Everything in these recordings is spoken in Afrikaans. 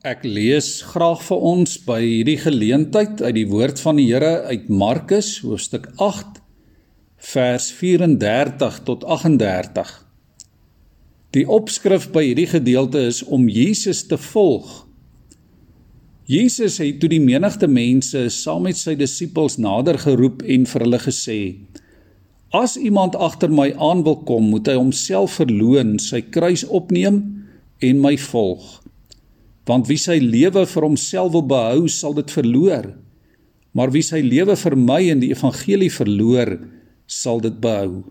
Ek lees graag vir ons by hierdie geleentheid uit die woord van die Here uit Markus hoofstuk 8 vers 34 tot 38. Die opskrif by hierdie gedeelte is om Jesus te volg. Jesus het toe die menigte mense saam met sy disippels nader geroep en vir hulle gesê: As iemand agter my aan wil kom, moet hy homself verloën, sy kruis opneem en my volg. Want wie sy lewe vir homself wil behou, sal dit verloor. Maar wie sy lewe vir my en die evangelie verloor, sal dit behou.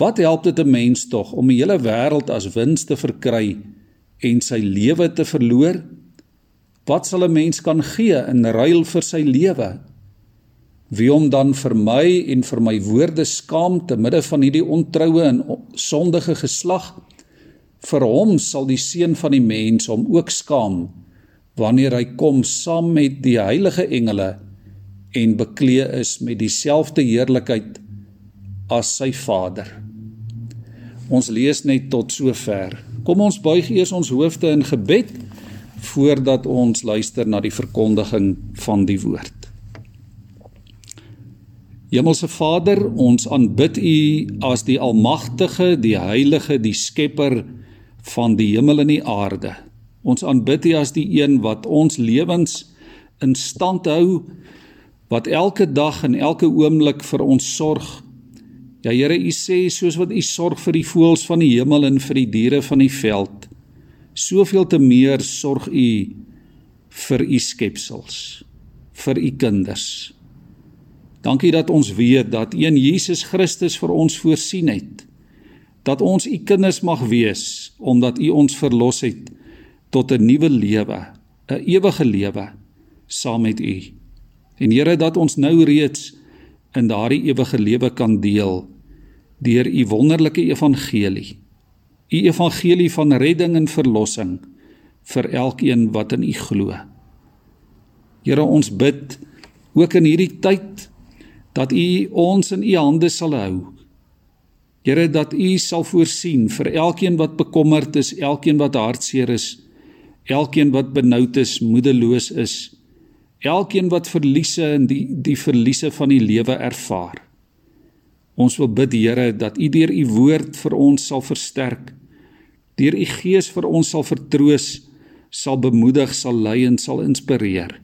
Wat help dit 'n mens tog om die hele wêreld as wins te verkry en sy lewe te verloor? Wat sal 'n mens kan gee in ruil vir sy lewe? Wie hom dan vir my en vir my woorde skaam te midde van hierdie ontroue en sondige geslag? Vir hom sal die seun van die mens hom ook skaam wanneer hy kom saam met die heilige engele en bekleë is met dieselfde heerlikheid as sy Vader. Ons lees net tot sover. Kom ons buig eers ons hoofde in gebed voordat ons luister na die verkondiging van die woord. Hemelse Vader, ons aanbid U as die almagtige, die heilige, die skepper van die hemel en die aarde. Ons aanbid U as die een wat ons lewens in stand hou, wat elke dag en elke oomblik vir ons sorg. Ja Here, U sê soos wat U sorg vir die voëls van die hemel en vir die diere van die veld, soveel te meer sorg U vir U skepsels, vir U kinders. Dankie dat ons weet dat een Jesus Christus vir ons voorsien het dat ons u kinders mag wees omdat u ons verlos het tot 'n nuwe lewe, 'n ewige lewe saam met u. En Here dat ons nou reeds in daardie ewige lewe kan deel deur u wonderlike evangelie. U evangelie van redding en verlossing vir elkeen wat in u glo. Here ons bid ook in hierdie tyd dat u ons in u hande sal hou Here dat U sal voorsien vir elkeen wat bekommerd is, elkeen wat hartseer is, elkeen wat benoud is, moedeloos is, elkeen wat verliese en die die verliese van die lewe ervaar. Ons wil bid Here dat U deur U woord vir ons sal versterk, deur U Gees vir ons sal vertroos, sal bemoedig, sal lei en sal inspireer.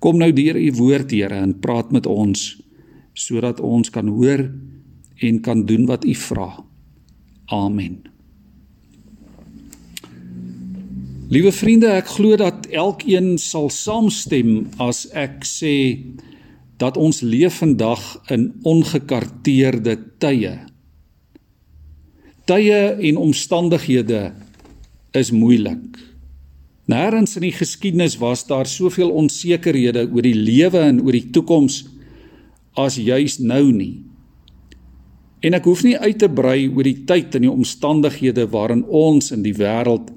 Kom nou deur U woord Here en praat met ons sodat ons kan hoor en kan doen wat U vra. Amen. Liewe vriende, ek glo dat elkeen sal saamstem as ek sê dat ons leef vandag in ongekarteerde tye. Tye en omstandighede is moeilik. Nêrens in die geskiedenis was daar soveel onsekerhede oor die lewe en oor die toekoms as juis nou nie. En ek hoef nie uit te brei oor die tyd en die omstandighede waarin ons in die wêreld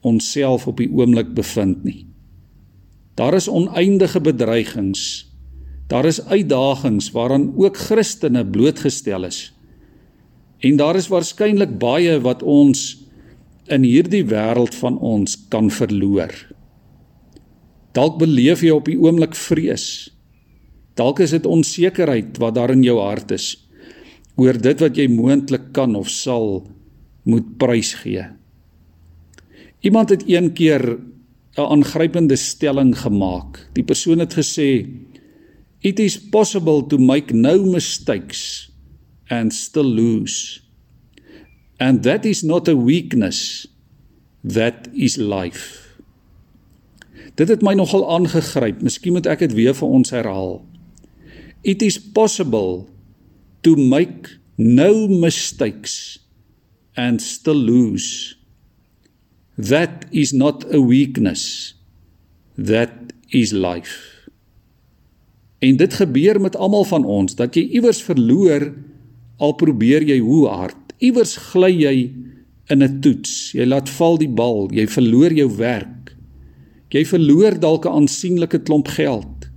onsself op die oomblik bevind nie. Daar is oneindige bedreigings. Daar is uitdagings waaraan ook Christene blootgestel is. En daar is waarskynlik baie wat ons in hierdie wêreld van ons kan verloor. Dalk beleef jy op die oomblik vrees. Dalk is dit onsekerheid wat daar in jou hart is oor dit wat jy moontlik kan of sal moet prysgee. Iemand het een keer 'n aangrypende stelling gemaak. Die persoon het gesê: "It is possible to make no mistakes and still lose. And that is not a weakness, that is life." Dit het my nogal aangegryp. Miskien moet ek dit weer vir ons herhaal. It is possible to make no mistakes and still lose. That is not a weakness. That is life. En dit gebeur met almal van ons dat jy iewers verloor al probeer jy hoe hard. Iewers gly jy in 'n toets. Jy laat val die bal, jy verloor jou werk. Jy verloor dalk 'n aansienlike klomp geld.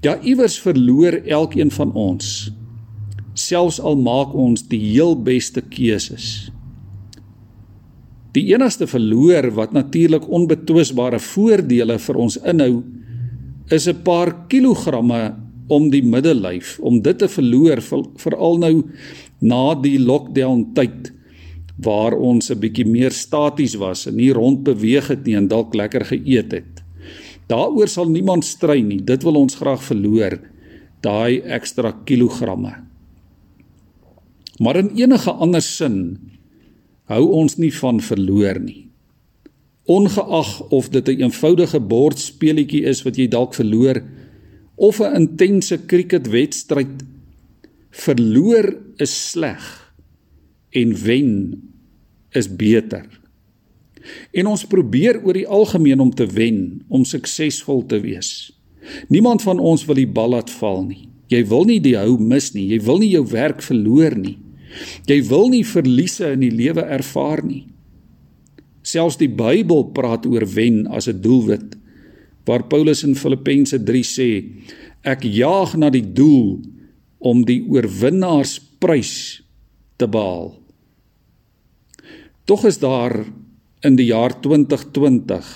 Ja, iewers verloor elkeen van ons selfs al maak ons die heel beste keuses. Die enigste verloor wat natuurlik onbetwisbare voordele vir ons inhou is 'n paar kilogramme om die middellyf om dit te verloor veral nou na die lockdown tyd waar ons 'n bietjie meer staties was en nie rond beweeg het nie en dalk lekker geëet het. Daaroor sal niemand stry nie. Dit wil ons graag verloor, daai ekstra kilogramme. Maar in enige ander sin hou ons nie van verloor nie. Ongeag of dit 'n eenvoudige bordspeletjie is wat jy dalk verloor of 'n intense cricketwedstryd, verloor is sleg en wen is beter. En ons probeer oor die algemeen om te wen, om suksesvol te wees. Niemand van ons wil die bal laat val nie. Jy wil nie die hou mis nie. Jy wil nie jou werk verloor nie. Jy wil nie verliese in die lewe ervaar nie. Selfs die Bybel praat oor wen as 'n doelwit. Waar Paulus in Filippense 3 sê, ek jaag na die doel om die oorwinnaarsprys te behaal. Tog is daar in die jaar 2020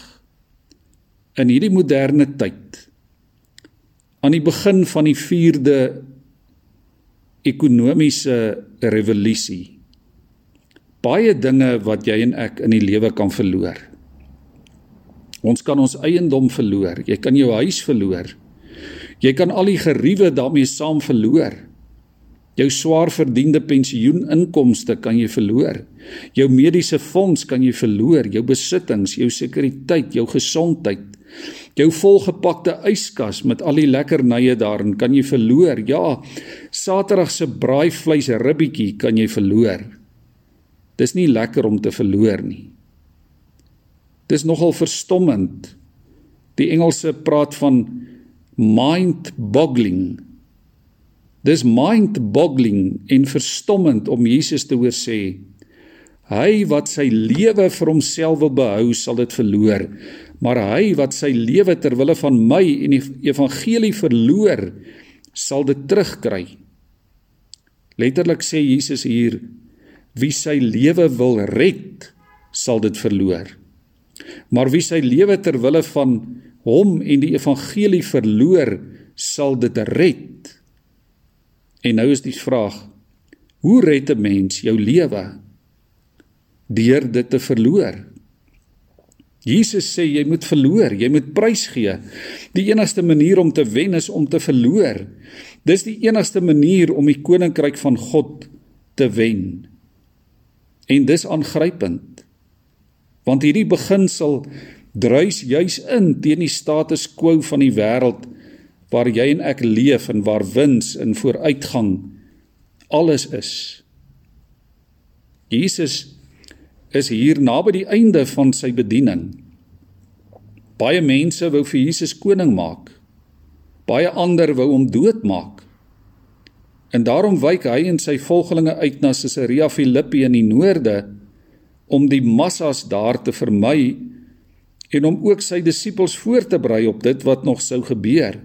in hierdie moderne tyd aan die begin van die 4de ekonomiese revolusie baie dinge wat jy en ek in die lewe kan verloor. Ons kan ons eiendom verloor, jy kan jou huis verloor. Jy kan al die geriewe daarmee saam verloor. Jou swaar verdiende pensioeninkomste kan jy verloor. Jou mediese fonds kan jy verloor, jou besittings, jou sekuriteit, jou gesondheid. Jou volgepakte yskas met al die lekkernye daarin kan jy verloor. Ja, Saterdag se braaivleis ribbetjie kan jy verloor. Dis nie lekker om te verloor nie. Dis nogal verstommend. Die Engelse praat van mind-boggling Dis mind-boggling en verstommend om Jesus te hoor sê: Hy wat sy lewe vir homself wil behou, sal dit verloor, maar hy wat sy lewe ter wille van my en die evangelie verloor, sal dit terugkry. Letterlik sê Jesus hier: Wie sy lewe wil red, sal dit verloor. Maar wie sy lewe ter wille van hom en die evangelie verloor, sal dit red. En nou is die vraag: Hoe red 'n mens jou lewe deur dit te verloor? Jesus sê jy moet verloor, jy moet prys gee. Die enigste manier om te wen is om te verloor. Dis die enigste manier om die koninkryk van God te wen. En dis aangrypend. Want hierdie beginsel druis juis in teen die status quo van die wêreld waar jy en ek leef en waar wins en vooruitgang alles is. Jesus is hier naby die einde van sy bediening. Baie mense wou vir Jesus koning maak. Baie ander wou hom doodmaak. En daarom wyk hy en sy volgelinge uit na Caesarea Philippi in die noorde om die massas daar te vermy en om ook sy disippels voor te berei op dit wat nog sou gebeur.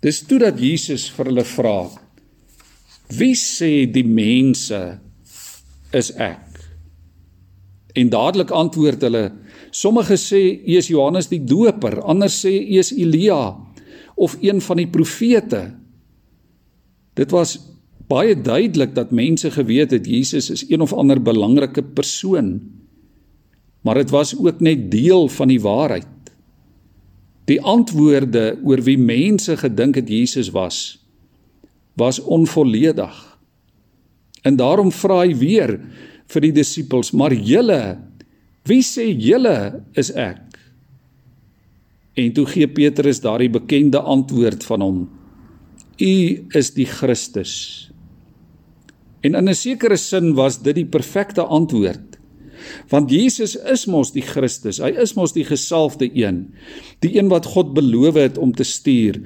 Dis toe dat Jesus vir hulle vra: Wie sê die mense is ek? En dadelik antwoord hulle: Sommige sê U is Johannes die Doper, ander sê U is Elia of een van die profete. Dit was baie duidelik dat mense geweet het Jesus is een of ander belangrike persoon. Maar dit was ook net deel van die waarheid. Die antwoorde oor wie mense gedink het Jesus was was onvolledig. En daarom vra hy weer vir die disippels: "Maar julle, wie sê julle is ek?" En toe gee Petrus daardie bekende antwoord van hom: "U is die Christus." En in 'n sekere sin was dit die perfekte antwoord Want Jesus is mos die Christus. Hy is mos die gesalfde een. Die een wat God beloof het om te stuur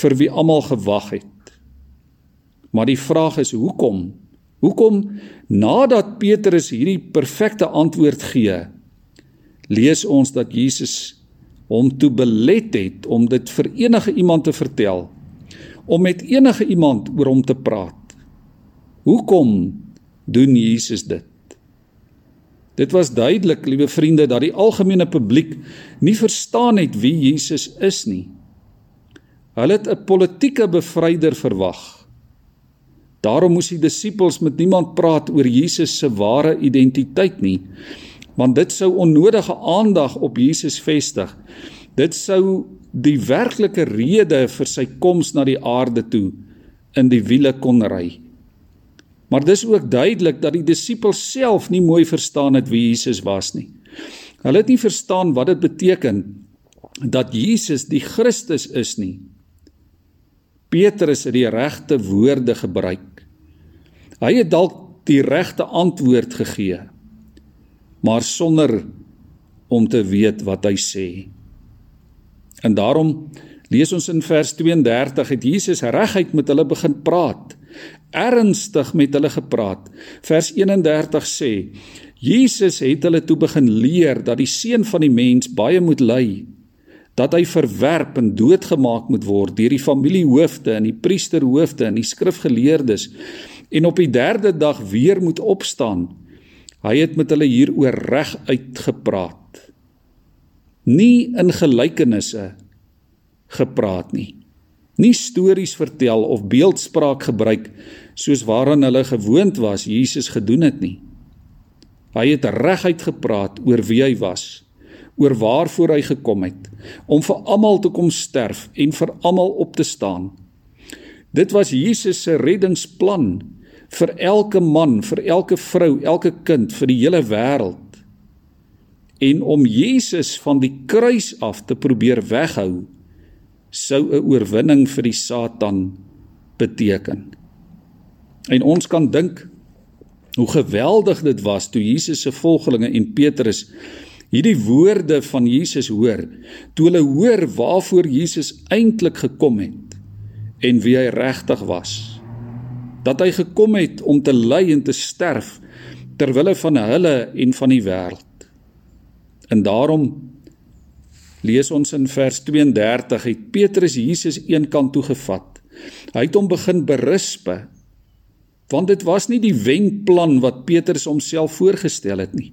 vir wie almal gewag het. Maar die vraag is hoekom? Hoekom nadat Petrus hierdie perfekte antwoord gee, lees ons dat Jesus hom toe belet het om dit vir enige iemand te vertel, om met enige iemand oor hom te praat. Hoekom doen Jesus dit? Dit was duidelik, liewe vriende, dat die algemene publiek nie verstaan het wie Jesus is nie. Hulle het 'n politieke bevryder verwag. Daarom moes die disippels met niemand praat oor Jesus se ware identiteit nie, want dit sou onnodige aandag op Jesus vestig. Dit sou die werklike rede vir sy koms na die aarde toe in die wiele kon ry. Maar dis ook duidelik dat die disippels self nie mooi verstaan het wie Jesus was nie. Hulle het nie verstaan wat dit beteken dat Jesus die Christus is nie. Petrus het die regte woorde gebruik. Hy het dalk die regte antwoord gegee, maar sonder om te weet wat hy sê. En daarom lees ons in vers 32 het Jesus reguit met hulle begin praat ernstig met hulle gepraat. Vers 31 sê: Jesus het hulle toe begin leer dat die seun van die mens baie moet ly, dat hy verwerp en doodgemaak moet word deur die familiehoofde en die priesterhoofde en die skrifgeleerdes en op die derde dag weer moet opstaan. Hy het met hulle hieroor reg uitgepraat. Nie in gelykenisse gepraat nie nie stories vertel of beeldspraak gebruik soos waaraan hulle gewoond was Jesus gedoen het nie. Hy het reguit gepraat oor wie hy was, oor waarvoor hy gekom het, om vir almal te kom sterf en vir almal op te staan. Dit was Jesus se reddingsplan vir elke man, vir elke vrou, elke kind, vir die hele wêreld. En om Jesus van die kruis af te probeer weghou, sou 'n oorwinning vir die Satan beteken. En ons kan dink hoe geweldig dit was toe Jesus se volgelinge en Petrus hierdie woorde van Jesus hoor, toe hulle hoor waarvoor Jesus eintlik gekom het en wie hy regtig was. Dat hy gekom het om te ly en te sterf ter wille van hulle en van die wêreld. En daarom lees ons in vers 32 het Petrus Jesus eenkant toe gevat. Hy het hom begin berispe want dit was nie die wenplan wat Petrus homself voorgestel het nie.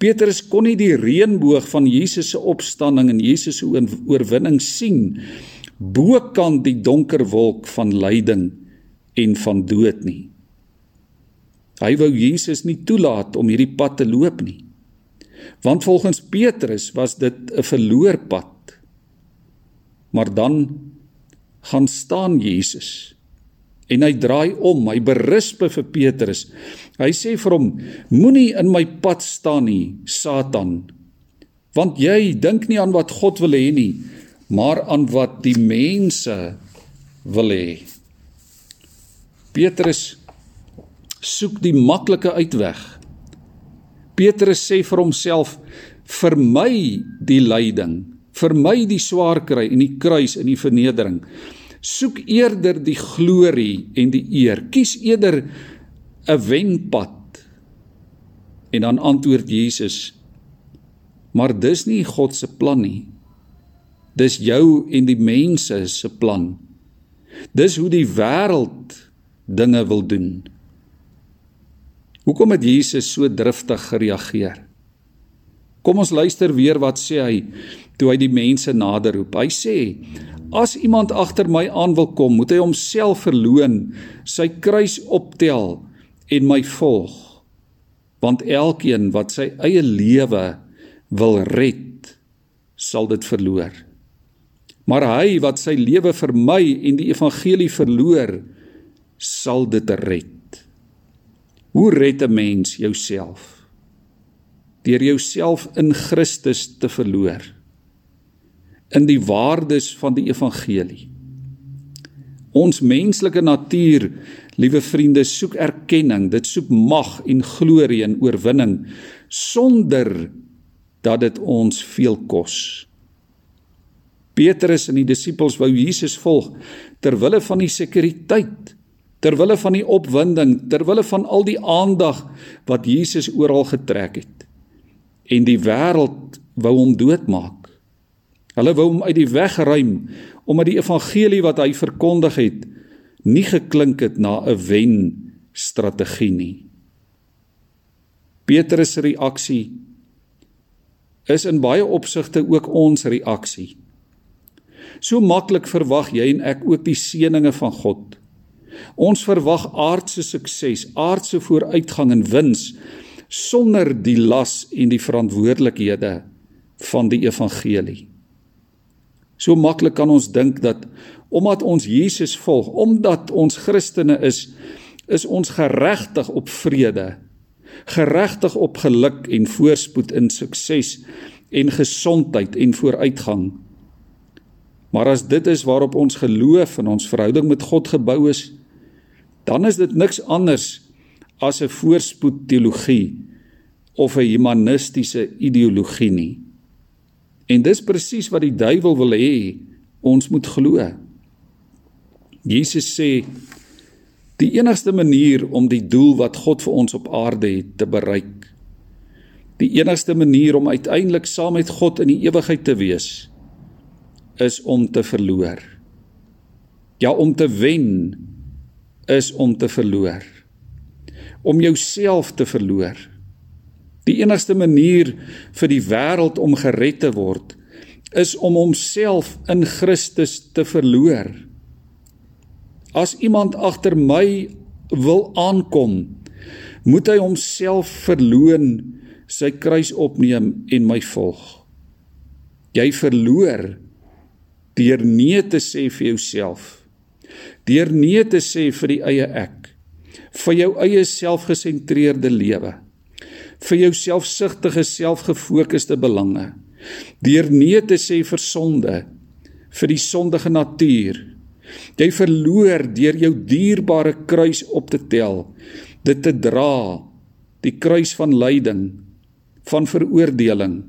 Petrus kon nie die reënboog van Jesus se opstanding en Jesus se oorwinning sien bokant die donker wolk van lyding en van dood nie. Hy wou Jesus nie toelaat om hierdie pad te loop nie. Want volgens Petrus was dit 'n verloor pad. Maar dan gaan staan Jesus en hy draai om, hy berisp vir Petrus. Hy sê vir hom: Moenie in my pad staan nie, Satan. Want jy dink nie aan wat God wil hê nie, maar aan wat die mense wil hê. Petrus soek die maklike uitweg. Petrus sê vir homself: "Vermy die lyding, vermy die swaar kry en die kruis en die vernedering. Soek eerder die glorie en die eer. Kies eerder 'n wenpad." En dan antwoord Jesus: "Maar dis nie God se plan nie. Dis jou en die mense se plan. Dis hoe die wêreld dinge wil doen." Hoekom het Jesus so driftig gereageer? Kom ons luister weer wat sê hy toe hy die mense naderroep. Hy sê: As iemand agter my aan wil kom, moet hy homself verloën, sy kruis optel en my volg. Want elkeen wat sy eie lewe wil red, sal dit verloor. Maar hy wat sy lewe vir my en die evangelie verloor, sal dit red. Hoe red 'n mens jouself? Deur jouself in Christus te verloor. In die waardes van die evangelie. Ons menslike natuur, liewe vriende, soek erkenning, dit soek mag en glorie en oorwinning sonder dat dit ons veel kos. Petrus en die disippels wou Jesus volg ter wille van die sekuriteit ter wille van die opwinding, ter wille van al die aandag wat Jesus oral getrek het. En die wêreld wou hom doodmaak. Hulle wou hom uit die weg ruim omdat die evangelie wat hy verkondig het nie geklink het na 'n wen strategie nie. Petrus se reaksie is in baie opsigte ook ons reaksie. So maklik verwag jy en ek ook die seëninge van God. Ons verwag aardse sukses, aardse vooruitgang en wins sonder die las en die verantwoordelikhede van die evangelie. So maklik kan ons dink dat omdat ons Jesus volg, omdat ons Christene is, is ons geregtig op vrede, geregtig op geluk en voorspoed in sukses en gesondheid en vooruitgang. Maar as dit is waarop ons geloof en ons verhouding met God gebou is, dan is dit niks anders as 'n voorspoed teologie of 'n humanistiese ideologie nie. En dis presies wat die duiwel wil hê ons moet glo. Jesus sê die enigste manier om die doel wat God vir ons op aarde het te bereik, die enigste manier om uiteindelik saam met God in die ewigheid te wees, is om te verloor. Ja, om te wen is om te verloor. Om jouself te verloor. Die enigste manier vir die wêreld om gered te word is om homself in Christus te verloor. As iemand agter my wil aankom, moet hy homself verloon, sy kruis opneem en my volg. Jy verloor deur nee te sê vir jouself deur nee te sê vir die eie ek, vir jou eie selfgesentreerde lewe, vir jou selfsugtige, selfgefokusde belange, deur nee te sê vir sonde, vir die sondige natuur. Jy verloor deur jou dierbare kruis op te tel, dit te dra, die kruis van lyding, van veroordeling,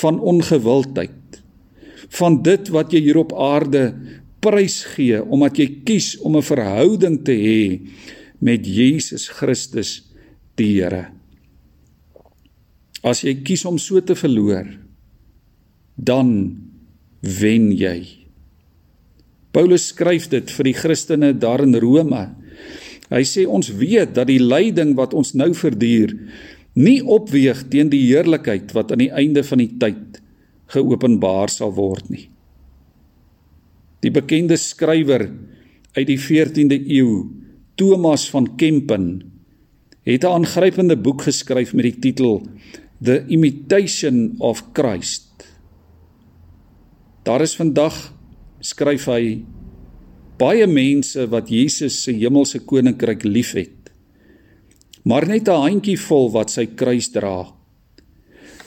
van ongewildheid, van dit wat jy hier op aarde prys gee omdat jy kies om 'n verhouding te hê met Jesus Christus die Here. As jy kies om so te verloor, dan wen jy. Paulus skryf dit vir die Christene daar in Rome. Hy sê ons weet dat die lyding wat ons nou verduur nie opweeg teen die heerlikheid wat aan die einde van die tyd geopenbaar sal word nie. Die bekende skrywer uit die 14de eeu, Thomas van Kempen, het 'n aangrypende boek geskryf met die titel The Imitation of Christ. Daar is vandag skryf hy baie mense wat Jesus se hemelse koninkryk liefhet. Maar net 'n handjievol wat sy kruis dra.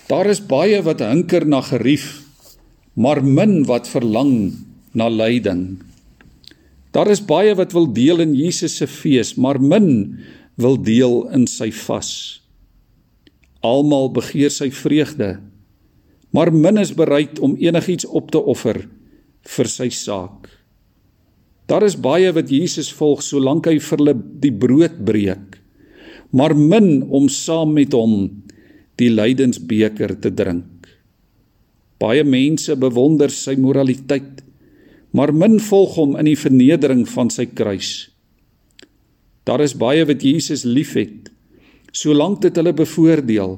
Daar is baie wat hinker na gerief, maar min wat verlang na lyding. Daar is baie wat wil deel in Jesus se fees, maar min wil deel in sy vas. Almal begeer sy vreugde, maar min is bereid om enigiets op te offer vir sy saak. Daar is baie wat Jesus volg solank hy vir hulle die brood breek, maar min om saam met hom die lydensbeker te drink. Baie mense bewonder sy moraliteit maar min volg hom in die vernedering van sy kruis. Daar is baie wat Jesus liefhet, solank dit hulle bevoordeel.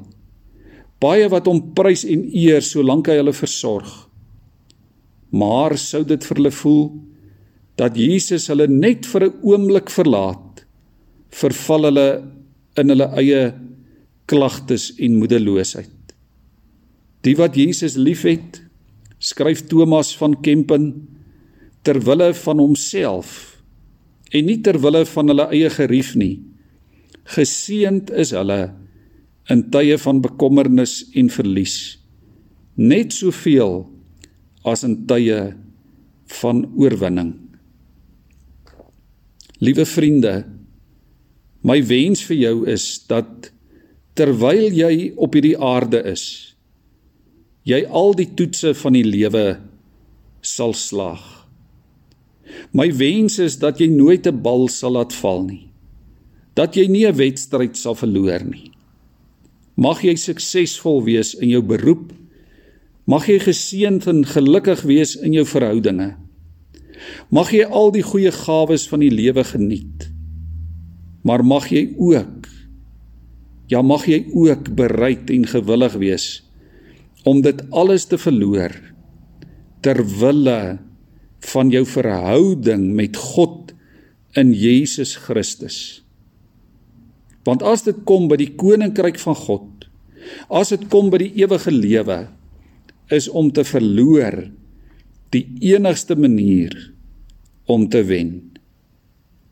Baie wat hom prys en eer solank hy hulle versorg. Maar sou dit vir hulle voel dat Jesus hulle net vir 'n oomblik verlaat, verval hulle in hulle eie klagtes en moedeloosheid. Die wat Jesus liefhet, skryf Thomas van Kempen ter wille van homself en nie ter wille van hulle eie gerief nie. Geseend is hulle in tye van bekommernis en verlies. Net soveel as in tye van oorwinning. Liewe vriende, my wens vir jou is dat terwyl jy op hierdie aarde is, jy al die toetse van die lewe sal slaag. My wens is dat jy nooit 'n bal sal laat val nie. Dat jy nie 'n wedstryd sal verloor nie. Mag jy suksesvol wees in jou beroep. Mag jy geseënd en gelukkig wees in jou verhoudinge. Mag jy al die goeie gawes van die lewe geniet. Maar mag jy ook Ja, mag jy ook bereid en gewillig wees om dit alles te verloor ter wille van jou verhouding met God in Jesus Christus. Want as dit kom by die koninkryk van God, as dit kom by die ewige lewe, is om te verloor die enigste manier om te wen.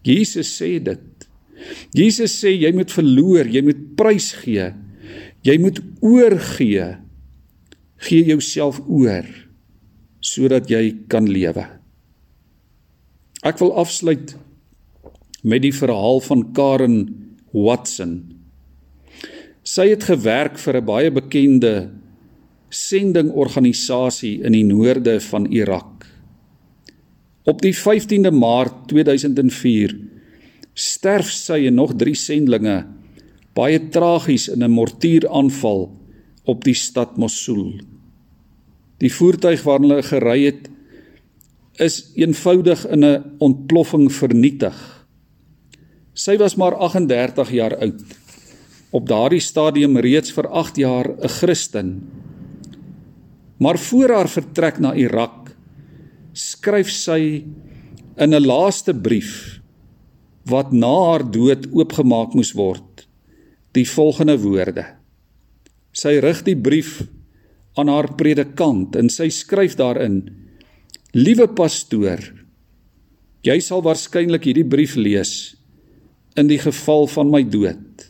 Jesus sê dit. Jesus sê jy moet verloor, jy moet prys gee. Jy moet oorgee. Gee jouself oor sodat jy kan lewe. Ek wil afsluit met die verhaal van Karen Watson. Sy het gewerk vir 'n baie bekende sendingorganisasie in die noorde van Irak. Op die 15de Maart 2004 sterf sy en nog 3 sendlinge baie tragies in 'n mortieraanval op die stad Mosul. Die voertuig waarin hulle gery het is eenvoudig in 'n ontploffing vernietig. Sy was maar 38 jaar oud. Op daardie stadium reeds vir 8 jaar 'n Christen. Maar voor haar vertrek na Irak skryf sy in 'n laaste brief wat na haar dood oopgemaak moes word die volgende woorde. Sy rig die brief aan haar predikant en sy skryf daarin: Liewe pastoor, jy sal waarskynlik hierdie brief lees in die geval van my dood.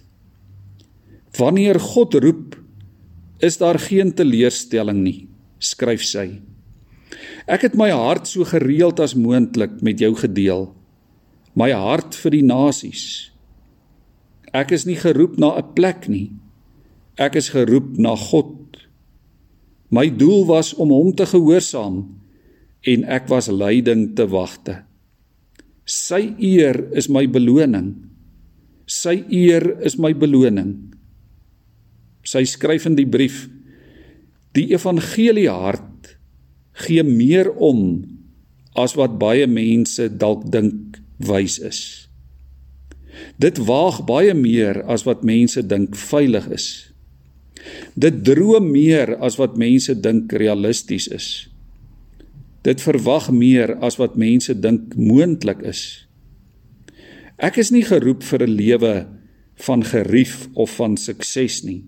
Wanneer God roep, is daar geen teleurstelling nie, skryf sy. Ek het my hart so gereeld as moontlik met jou gedeel. My hart vir die nasies. Ek is nie geroep na 'n plek nie. Ek is geroep na God. My doel was om hom te gehoorsaam en ek was lyding te wagte. Sy eer is my beloning. Sy eer is my beloning. Sy skryf in die brief: Die evangelie hart gee meer om as wat baie mense dalk dink wys is. Dit waag baie meer as wat mense dink veilig is. Dit droom meer as wat mense dink realisties is. Dit verwag meer as wat mense dink moontlik is. Ek is nie geroep vir 'n lewe van gerief of van sukses nie,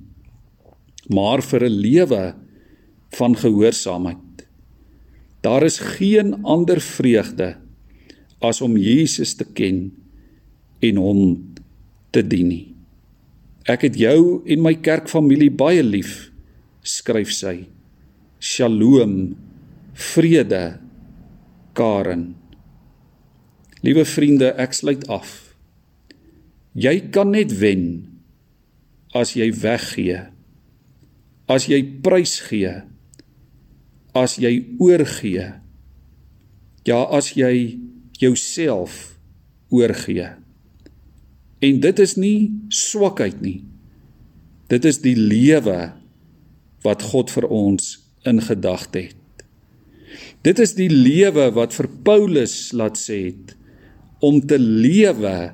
maar vir 'n lewe van gehoorsaamheid. Daar is geen ander vreugde as om Jesus te ken en hom te dien nie. Ek het jou en my kerkfamilie baie lief, skryf sy. Shalom vrede Karen. Liewe vriende, ek sluit af. Jy kan net wen as jy weggee. As jy prys gee. As jy oorgee. Ja, as jy jouself oorgee. En dit is nie swakheid nie. Dit is die lewe wat God vir ons in gedagte het. Dit is die lewe wat vir Paulus laat sê het om te lewe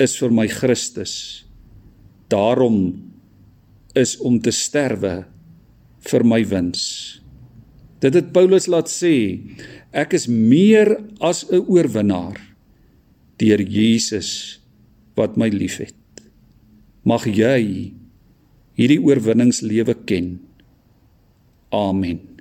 is vir my Christus. Daarom is om te sterwe vir my wins. Dit het Paulus laat sê ek is meer as 'n oorwinnaar deur Jesus wat my liefhet. Mag jy hierdie oorwinningslewe ken. Amen.